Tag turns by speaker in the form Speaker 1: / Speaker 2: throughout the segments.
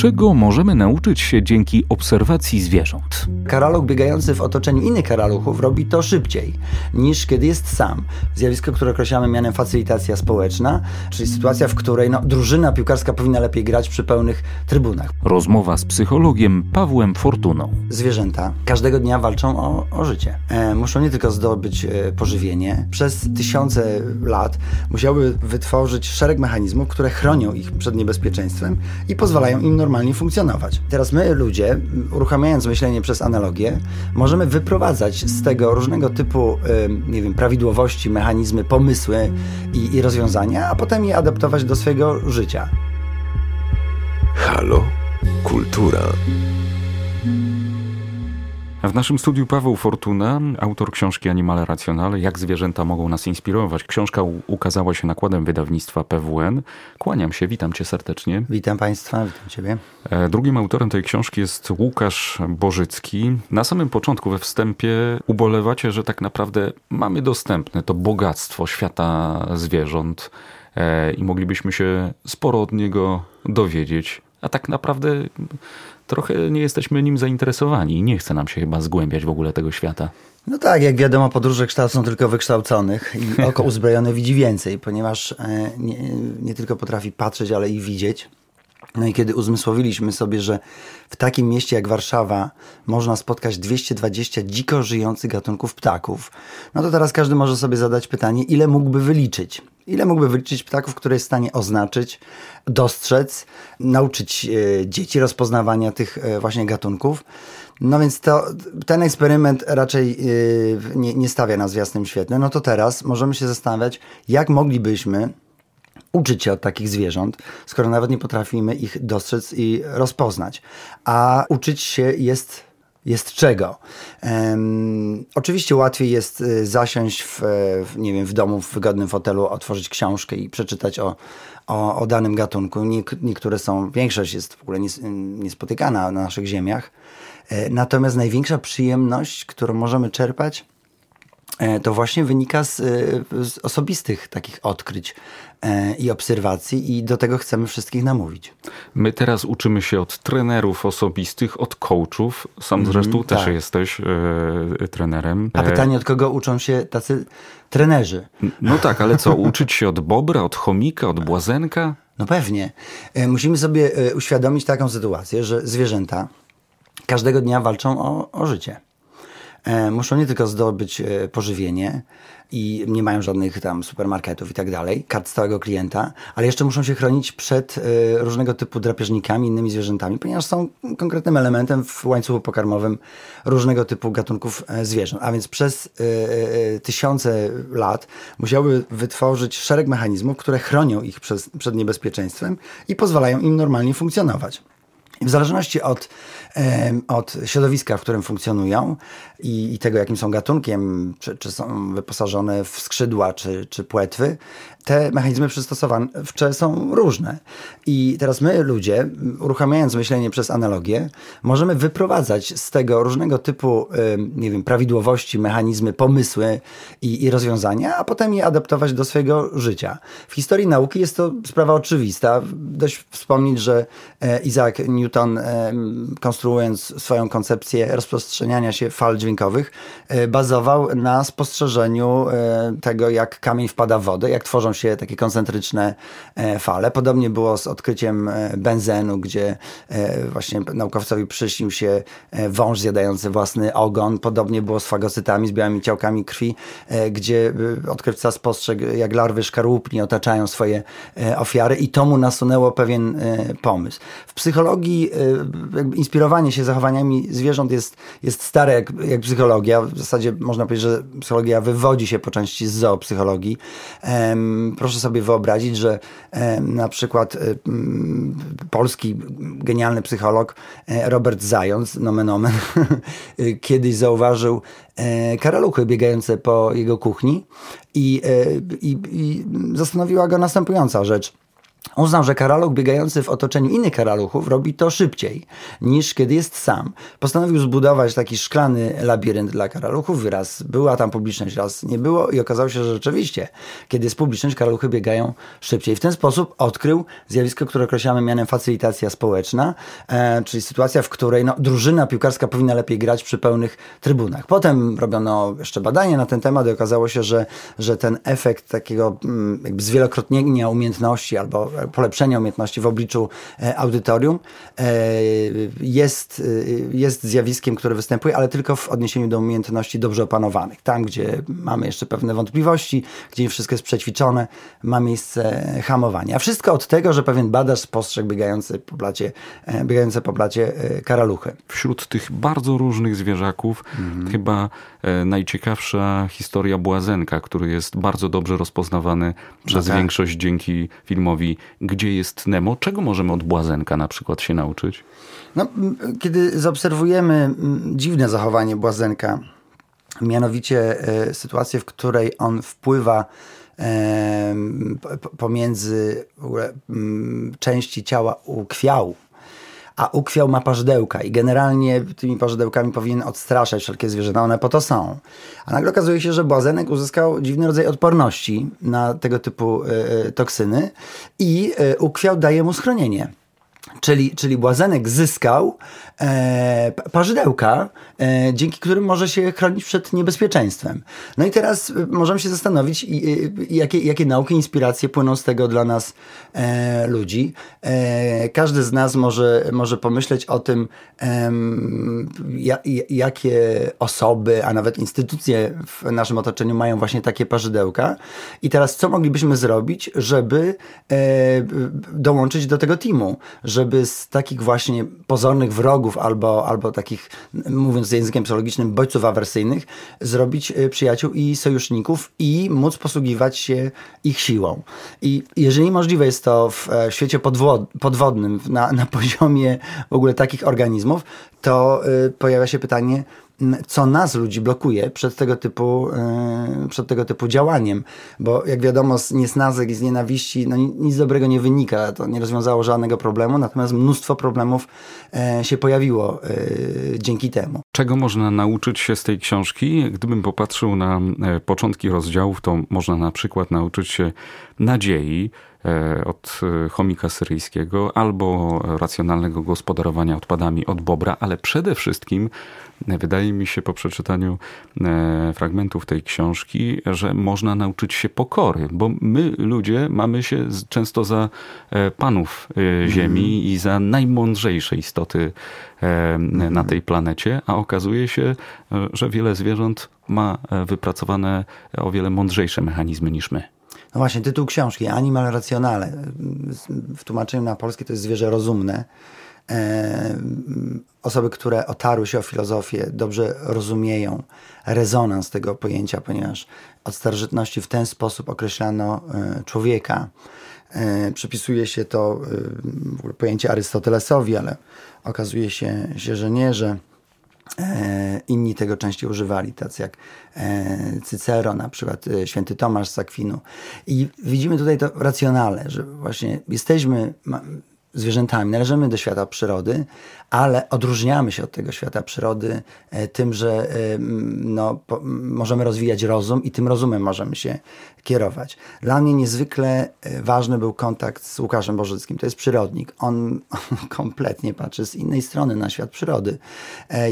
Speaker 1: Czego możemy nauczyć się dzięki obserwacji zwierząt?
Speaker 2: Karaluch biegający w otoczeniu innych karaluchów robi to szybciej niż kiedy jest sam. Zjawisko, które określamy mianem facylitacja społeczna, czyli sytuacja, w której no, drużyna piłkarska powinna lepiej grać przy pełnych trybunach.
Speaker 1: Rozmowa z psychologiem Pawłem Fortuną.
Speaker 2: Zwierzęta każdego dnia walczą o, o życie. E, muszą nie tylko zdobyć e, pożywienie, przez tysiące lat musiały wytworzyć szereg mechanizmów, które chronią ich przed niebezpieczeństwem i pozwalają im normalnie normalnie funkcjonować. Teraz my, ludzie, uruchamiając myślenie przez analogię, możemy wyprowadzać z tego różnego typu, nie wiem, prawidłowości, mechanizmy, pomysły i, i rozwiązania, a potem je adaptować do swojego życia.
Speaker 1: Halo? Kultura. W naszym studiu Paweł Fortuna, autor książki Animale Racjonale, jak zwierzęta mogą nas inspirować. Książka ukazała się nakładem wydawnictwa PWN. Kłaniam się, witam cię serdecznie.
Speaker 2: Witam państwa, witam ciebie.
Speaker 1: E, drugim autorem tej książki jest Łukasz Bożycki. Na samym początku, we wstępie, ubolewacie, że tak naprawdę mamy dostępne to bogactwo świata zwierząt e, i moglibyśmy się sporo od niego dowiedzieć. A tak naprawdę trochę nie jesteśmy nim zainteresowani i nie chce nam się chyba zgłębiać w ogóle tego świata.
Speaker 2: No tak, jak wiadomo, podróże kształcą tylko wykształconych i oko uzbrojone widzi więcej, ponieważ e, nie, nie tylko potrafi patrzeć, ale i widzieć. No i kiedy uzmysłowiliśmy sobie, że w takim mieście jak Warszawa można spotkać 220 dziko żyjących gatunków ptaków, no to teraz każdy może sobie zadać pytanie, ile mógłby wyliczyć? Ile mógłby wyliczyć ptaków, które jest w stanie oznaczyć, dostrzec, nauczyć e, dzieci rozpoznawania tych e, właśnie gatunków? No więc to, ten eksperyment raczej e, nie, nie stawia nas w jasnym świetle. No to teraz możemy się zastanawiać, jak moglibyśmy uczyć się od takich zwierząt, skoro nawet nie potrafimy ich dostrzec i rozpoznać. A uczyć się jest jest czego. Um, oczywiście łatwiej jest y, zasiąść w, w, nie wiem, w domu, w wygodnym fotelu, otworzyć książkę i przeczytać o, o, o danym gatunku. niektóre są, większość jest w ogóle niespotykana na naszych ziemiach. E, natomiast największa przyjemność, którą możemy czerpać, to właśnie wynika z, e, z, osobistych takich odkryć e, i obserwacji i do tego chcemy wszystkich namówić.
Speaker 1: My teraz uczymy się od trenerów osobistych, od coachów. Sam mhm, zresztą mm, też tak. jesteś e, trenerem.
Speaker 2: A pytanie, od kogo uczą się tacy trenerzy?
Speaker 1: No tak, ale co, uczyć się od bobra, od chomika, od błazenka?
Speaker 2: No pewnie. Musimy sobie uświadomić taką sytuację, że zwierzęta każdego dnia walczą o, o życie. E, muszą nie tylko zdobyć e, pożywienie i nie mają żadnych tam supermarketów i tak dalej, kart stałego klienta, ale jeszcze muszą się chronić przed e, różnego typu drapieżnikami, innymi zwierzętami, ponieważ są konkretnym elementem w łańcuchu pokarmowym różnego typu gatunków zwierząt. A więc przez tysiące lat musiały wytworzyć szereg mechanizmów, które chronią ich przed niebezpieczeństwem i pozwalają im normalnie funkcjonować. W zależności od, od środowiska, w którym funkcjonują i, i tego, jakim są gatunkiem, czy, czy, są wyposażone w skrzydła, czy, czy płetwy, te mechanizmy przystosowawcze są różne. I teraz my, ludzie, uruchamiając myślenie przez analogię, możemy wyprowadzać z tego różnego typu, nie wiem, prawidłowości, mechanizmy, pomysły i, i rozwiązania, a potem je adaptować do swojego życia. W historii nauki jest to sprawa oczywista. Dość wspomnieć, że e, Isaac Newton, konstruując swoją koncepcję rozprzestrzeniania się fal dźwiękowych, e, bazował na spostrzeżeniu e, tego, jak kamień wpada w wodę, jak tworzą się takie koncentryczne e, fale. Podobnie było z odkryciem e, benzenu, gdzie e, właśnie naukowcowi przyśnił się wąż zjadający własny ogon. Podobnie było z fagocytami, z białymi ciałkami krwi, gdzie odkrywca spostrzegł, jak larwy szkarłupni otaczają swoje ofiary i to mu nasunęło pewien pomysł. W psychologii inspirowanie się zachowaniami zwierząt jest, jest stare jak, jak psychologia. W zasadzie można powiedzieć, że psychologia wywodzi się po części z zoopsychologii proszę sobie wyobrazić, że e, na przykład e, polski genialny psycholog e, Robert Zając, nomen omen, kiedyś zauważył karaluchy biegające po jego kuchni i, i, i zastanowiła go następująca rzecz. Uznał, że karaluch biegający w otoczeniu innych karaluchów robi to szybciej niż kiedy jest sam. Postanowił zbudować taki szklany labirynt dla karaluchów. Raz była tam publiczność, raz nie było i okazało się, że rzeczywiście, kiedy jest publiczność, karaluchy biegają szybciej. W ten sposób odkrył zjawisko, które określamy mianem facylitacja społeczna, e, czyli sytuacja, w której no, drużyna piłkarska powinna lepiej grać przy pełnych trybunach. Potem robiono jeszcze badania na ten temat i okazało się, że, że ten efekt takiego mm, zwielokrotnienia umiejętności albo polepszenia umiejętności w obliczu e, audytorium e, jest, e, jest zjawiskiem, które występuje, ale tylko w odniesieniu do umiejętności dobrze opanowanych. Tam, gdzie mamy jeszcze pewne wątpliwości, gdzie nie wszystko jest przećwiczone, ma miejsce hamowanie. A wszystko od tego, że pewien badacz spostrzegł biegający po blacie, biegające po blacie karaluchy.
Speaker 1: Wśród tych bardzo różnych zwierzaków mhm. chyba najciekawsza historia Błazenka, który jest bardzo dobrze rozpoznawany przez no tak. większość dzięki filmowi gdzie jest Nemo? Czego możemy od Błazenka na przykład się nauczyć?
Speaker 2: No, kiedy zaobserwujemy dziwne zachowanie Błazenka, mianowicie e, sytuację, w której on wpływa e, pomiędzy części ciała u kwiału, a ukwiał ma parzydełka i generalnie tymi parzydełkami powinien odstraszać wszelkie zwierzęta, one po to są. A nagle okazuje się, że błazenek uzyskał dziwny rodzaj odporności na tego typu y, toksyny i y, ukwiał daje mu schronienie. Czyli, czyli Błazenek zyskał e, parzydełka, e, dzięki którym może się chronić przed niebezpieczeństwem. No i teraz e, możemy się zastanowić, jakie, jakie nauki, inspiracje płyną z tego dla nas e, ludzi. E, każdy z nas może, może pomyśleć o tym, ja, jakie osoby, a nawet instytucje w naszym otoczeniu mają właśnie takie parzydełka. I teraz co moglibyśmy zrobić, żeby e, dołączyć do tego teamu, żeby z takich właśnie pozornych wrogów albo, albo takich, mówiąc językiem psychologicznym, bodźców awersyjnych, zrobić y, przyjaciół i sojuszników i móc posługiwać się ich siłą. I jeżeli możliwe jest to w e, świecie podwodnym, na, na poziomie w ogóle takich organizmów, to y, pojawia się pytanie, co nas ludzi blokuje przed tego typu, e, przed tego typu działaniem. Bo jak wiadomo, z niesnazek i z nienawiści no, nic dobrego nie wynika. To nie rozwiązało żadnego problemu, natomiast mnóstwo problemów e, się pojawiło e, dzięki temu.
Speaker 1: Czego można nauczyć się z tej książki? Gdybym popatrzył na początki rozdziałów, to można na przykład nauczyć się nadziei, od chomika syryjskiego albo racjonalnego gospodarowania odpadami od Bobra, ale przede wszystkim Wydaje mi się po przeczytaniu e, fragmentów tej książki, że można nauczyć się pokory, bo my ludzie mamy się często za e, panów e, Ziemi mm. i za najmądrzejsze istoty mm. na tej planecie, a okazuje się, że wiele zwierząt ma wypracowane o wiele mądrzejsze mechanizmy niż my.
Speaker 2: No właśnie, tytuł książki Animal Rationale. W tłumaczeniu na polskie to jest zwierzę rozumne. E, osoby, które otarły się o filozofię, dobrze rozumieją rezonans tego pojęcia, ponieważ od starożytności w ten sposób określano e, człowieka. E, przypisuje się to pojęcie Arystotelesowi, ale okazuje się, że nie, że inni tego częściej używali, tacy jak Cycero, na przykład święty Tomasz z Akwinu. I widzimy tutaj to racjonale, że właśnie jesteśmy, zwierzętami, należymy do świata przyrody, ale odróżniamy się od tego świata przyrody e, tym, że e, no, po, możemy rozwijać rozum i tym rozumem możemy się kierować. Dla mnie niezwykle e, ważny był kontakt z Łukaszem Bożyckim. To jest przyrodnik. On, on kompletnie patrzy z innej strony na świat przyrody.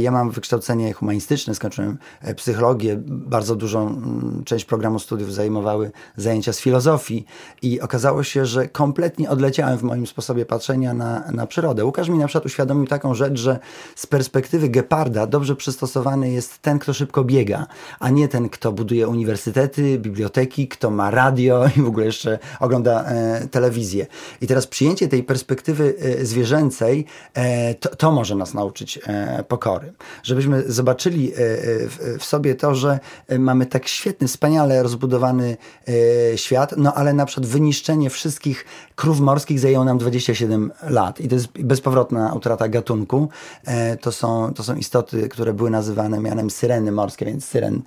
Speaker 2: Ja mam wykształcenie humanistyczne, skończyłem psychologię. Bardzo dużą część programu studiów zajmowały zajęcia z filozofii i okazało się, że kompletnie odleciałem w moim sposobie patrzenia na, na przyrodę. Łukasz mi na przykład uświadomił taką rzecz, że z perspektywy geparda dobrze przystosowany jest ten, kto szybko biega, a nie ten, kto buduje uniwersytety, biblioteki, kto ma radio i w ogóle jeszcze ogląda e, telewizję. I teraz przyjęcie tej perspektywy e, zwierzęcej, e, to, to, może nas nauczyć e, pokory. Żebyśmy zobaczyli e, w, w, sobie to, że mamy tak świetny, wspaniale rozbudowany e, świat, no ale na przykład wyniszczenie wszystkich krów morskich zajęło nam 27 lat. I to jest bezpowrotna utrata gatunku. To są, to są istoty, które były nazywane mianem syreny morskie, więc syren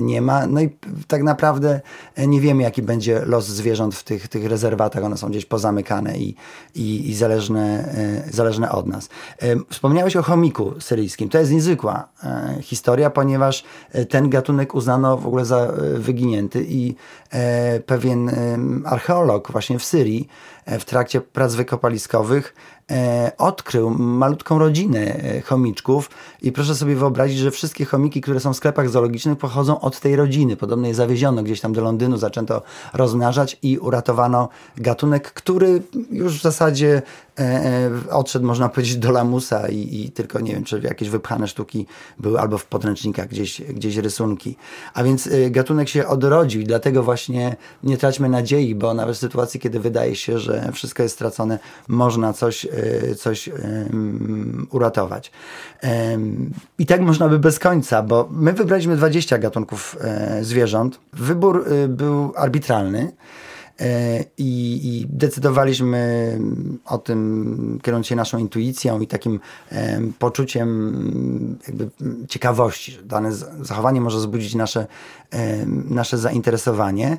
Speaker 2: nie ma. No i tak naprawdę nie wiemy, jaki będzie los zwierząt w tych, tych rezerwatach. One są gdzieś pozamykane i, i, i zależne, zależne od nas. Wspomniałeś o chomiku syryjskim. To jest niezwykła historia, ponieważ ten gatunek uznano w ogóle za wyginięty i pewien archeolog właśnie w Syrii e, w trakcie prac wykopaliskowych odkrył malutką rodzinę e, chomiczków i proszę sobie wyobrazić, że wszystkie chomiki, które są w sklepach zoologicznych pochodzą od tej rodziny. Podobno je zawieziono gdzieś tam do Londynu, zaczęto rozmnażać i uratowano gatunek, który już w zasadzie e, odszedł, można powiedzieć, do lamusa i, i, tylko nie wiem, czy jakieś wypchane sztuki były albo w podręcznikach gdzieś, gdzieś rysunki. A więc gatunek się odrodził i dlatego właśnie nie traćmy nadziei, bo nawet w sytuacji, kiedy wydaje się, że wszystko jest stracone, można coś coś uratować. I tak można by bez końca, bo my wybraliśmy 20 gatunków e, zwierząt. Wybór y, był arbitralny. E, I, I, decydowaliśmy o tym, kierując się naszą intuicją i takim poczuciem ciekawości, że dane zachowanie może wzbudzić nasze, nasze zainteresowanie.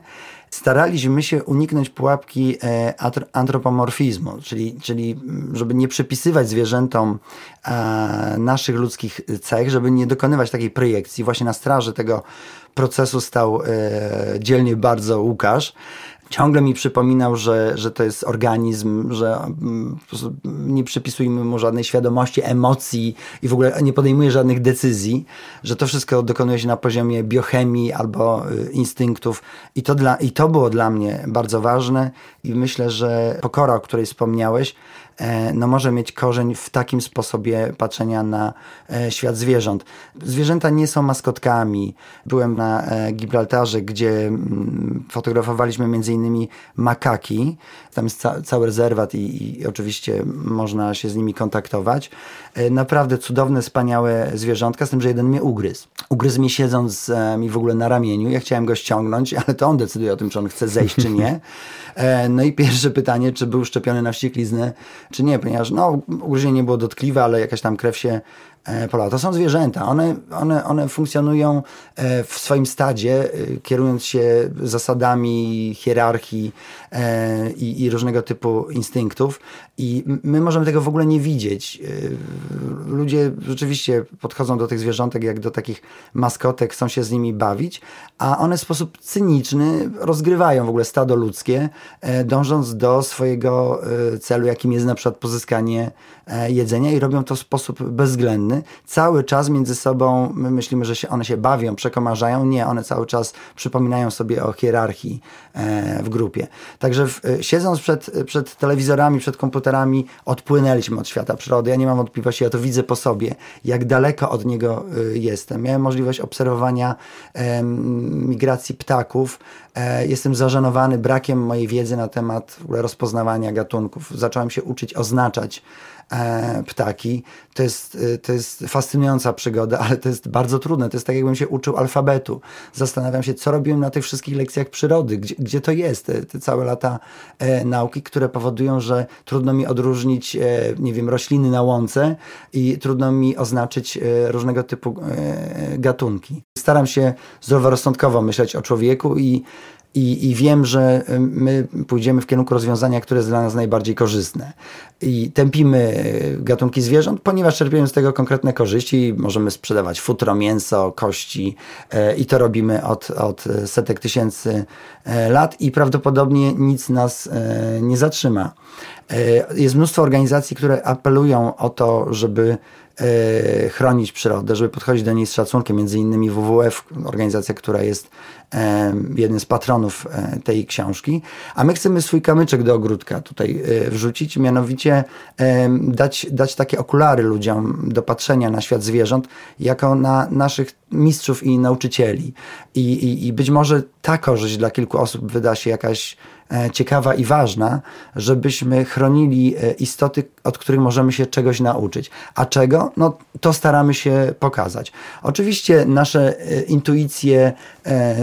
Speaker 2: Staraliśmy się uniknąć pułapki e, antropomorfizmu, czyli, czyli żeby nie przypisywać zwierzętom naszych ludzkich cech, żeby nie dokonywać takiej projekcji. Właśnie na straży tego procesu stał e, dzielnie bardzo Łukasz ciągle mi przypominał, że, że to jest organizm, że mm, nie przypisujemy mu żadnej świadomości, emocji i w ogóle nie podejmuje żadnych decyzji, że to wszystko dokonuje się na poziomie biochemii albo y, instynktów. I to, dla, i to było dla mnie bardzo ważne i myślę, że pokora, o której wspomniałeś, no może mieć korzeń w takim sposobie patrzenia na e, świat zwierząt. Zwierzęta nie są maskotkami. Byłem na e, Gibraltarze, gdzie mm, fotografowaliśmy innymi makaki. Tam jest ca cały rezerwat i, i oczywiście można się z nimi kontaktować. Naprawdę cudowne, wspaniałe zwierzątka, z tym, że jeden mnie ugryzł. Ugryzł mnie siedząc mi w ogóle na ramieniu. Ja chciałem go ściągnąć, ale to on decyduje o tym, czy on chce zejść, czy nie. No i pierwsze pytanie, czy był szczepiony na wściekliznę czy nie, ponieważ no, ugryzienie było dotkliwe, ale jakaś tam krew się e, polała. To są zwierzęta. One, one, one funkcjonują e, w swoim stadzie, e, kierując się zasadami hierarchii i, i różnego typu instynktów. I my możemy tego w ogóle nie widzieć. Ludzie rzeczywiście podchodzą do tych zwierzątek jak do takich maskotek, chcą się z nimi bawić, a one w sposób cyniczny rozgrywają w ogóle stado ludzkie, dążąc do swojego celu, jakim jest na przykład pozyskanie jedzenia i robią to w sposób bezwzględny. Cały czas między sobą, my myślimy, że się, one się bawią, przekomarzają. Nie, one cały czas przypominają sobie o hierarchii e, w grupie. Także w, e, siedząc przed, przed telewizorami, przed komputerami, odpłynęliśmy od świata przyrody. Ja nie mam wątpliwości, ja to widzę po sobie, jak daleko od niego jestem. Miałem możliwość obserwowania migracji ptaków. Jestem zażenowany brakiem mojej wiedzy na temat rozpoznawania gatunków. Zacząłem się uczyć oznaczać e, ptaki. To jest, e, to jest fascynująca przygoda, ale to jest bardzo trudne. To jest tak, jakbym się uczył alfabetu. Zastanawiam się, co robiłem na tych wszystkich lekcjach przyrody, gdzie, gdzie to jest, te, te całe lata e, nauki, które powodują, że trudno mi odróżnić, e, nie wiem, rośliny na łące i trudno mi oznaczyć e, różnego typu e, gatunki. Staram się zdroworozsądkowo myśleć o człowieku i i, I wiem, że my pójdziemy w kierunku rozwiązania, które jest dla nas najbardziej korzystne. I tępimy gatunki zwierząt, ponieważ czerpiemy z tego konkretne korzyści. Możemy sprzedawać futro, mięso, kości e, i to robimy od, od setek tysięcy e, lat i prawdopodobnie nic nas e, nie zatrzyma. Jest mnóstwo organizacji, które apelują o to, żeby E, chronić przyrodę, żeby podchodzić do niej z szacunkiem. Między innymi WWF, organizacja, która jest e, jednym z patronów e, tej książki. A my chcemy swój kamyczek do ogródka tutaj wrzucić, mianowicie dać, dać takie okulary ludziom do patrzenia na świat zwierząt, jako na naszych mistrzów i nauczycieli. I, i, i być może ta korzyść dla kilku osób wyda się jakaś E, ciekawa i ważna, żebyśmy chronili e, istoty, od których możemy się czegoś nauczyć. A czego? No to staramy się pokazać. Oczywiście nasze e, intuicje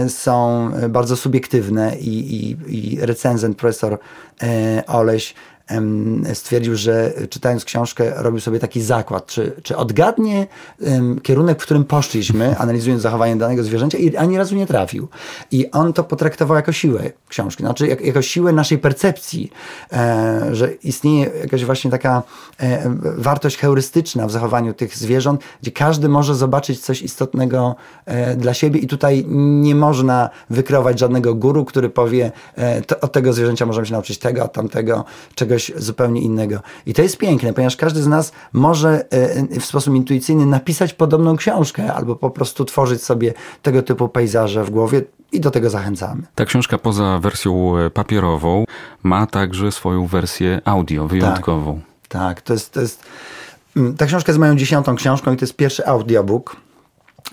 Speaker 2: są bardzo subiektywne i, i, i recenzent profesor Oleś stwierdził, że czytając książkę robił sobie taki zakład, czy, czy odgadnie kierunek, w którym poszliśmy, analizując zachowanie danego zwierzęcia i ani razu nie trafił. I on to potraktował jako siłę książki, znaczy jak, jako siłę naszej percepcji, e, że istnieje jakaś właśnie taka e, wartość heurystyczna w zachowaniu tych zwierząt, gdzie każdy może zobaczyć coś istotnego e, dla siebie i tutaj nie można wykreować żadnego guru, który powie, od tego zwierzęcia możemy się nauczyć tego, od tamtego, czegoś zupełnie innego. I to jest piękne, ponieważ każdy z nas może w sposób intuicyjny napisać podobną książkę albo po prostu tworzyć sobie tego typu pejzaże w głowie i do tego zachęcamy.
Speaker 1: Ta książka poza wersją papierową ma także swoją wersję audio, wyjątkową.
Speaker 2: Tak, tak to jest, to jest mm, ta książka jest moją dziesiątą książką i to jest pierwszy audiobook.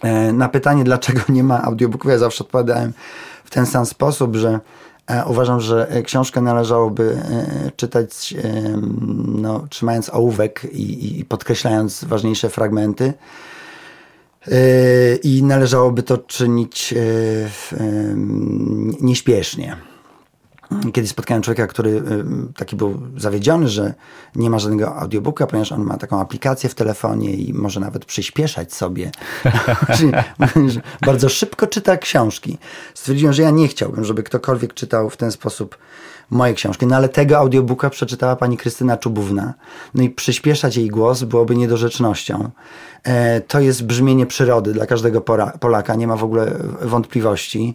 Speaker 2: E, na pytanie, dlaczego nie ma audiobooków, ja zawsze odpowiadałem w ten sam sposób, że e, uważam, że książkę należałoby e, czytać no, trzymając ołówek i, i podkreślając ważniejsze fragmenty. I należałoby to czynić nieśpiesznie. Kiedy spotkałem człowieka, który y, taki był zawiedziony, że nie ma żadnego audiobooka, ponieważ on ma taką aplikację w telefonie i może nawet przyspieszać sobie. Bardzo szybko czyta książki. Stwierdziłem, że ja nie chciałbym, żeby ktokolwiek czytał w ten sposób moje książki. No ale tego audiobooka przeczytała pani Krystyna Czubówna. No i przyspieszać jej głos byłoby niedorzecznością. E, to jest brzmienie przyrody dla każdego Polaka, nie ma w ogóle wątpliwości.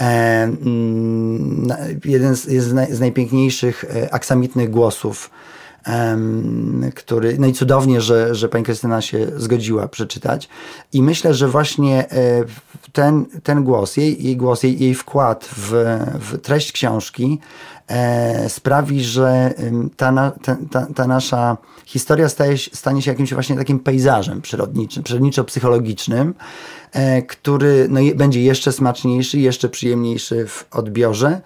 Speaker 2: E, mm, jeden z, jest z najpiękniejszych e, aksamitnych głosów który, no i cudownie, że, że pani Krystyna się zgodziła przeczytać. I myślę, że właśnie ten, ten głos, jej, jej głos, jej, jej wkład w, w treść książki E, sprawi, że ta, ta, ta, nasza historia staje, stanie się jakimś właśnie takim pejzażem przyrodniczym, przyrodniczo-psychologicznym, e, który no, będzie jeszcze smaczniejszy, jeszcze przyjemniejszy w odbiorze.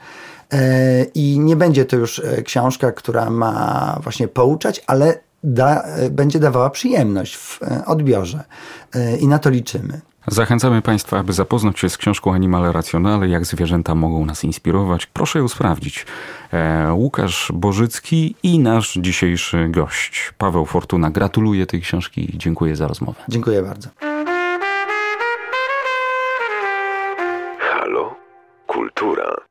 Speaker 2: E, I nie będzie to już książka, która ma właśnie pouczać, ale da, będzie dawała przyjemność w odbiorze. I na to liczymy.
Speaker 1: Zachęcamy Państwa, aby zapoznać się z książką Animale Racjonale, jak zwierzęta mogą nas inspirować. Proszę ją sprawdzić. E, Łukasz Bożycki i nasz dzisiejszy gość, Paweł Fortuna. Gratuluję tej książki i dziękuję za rozmowę.
Speaker 2: Dziękuję bardzo. Halo? Kultura.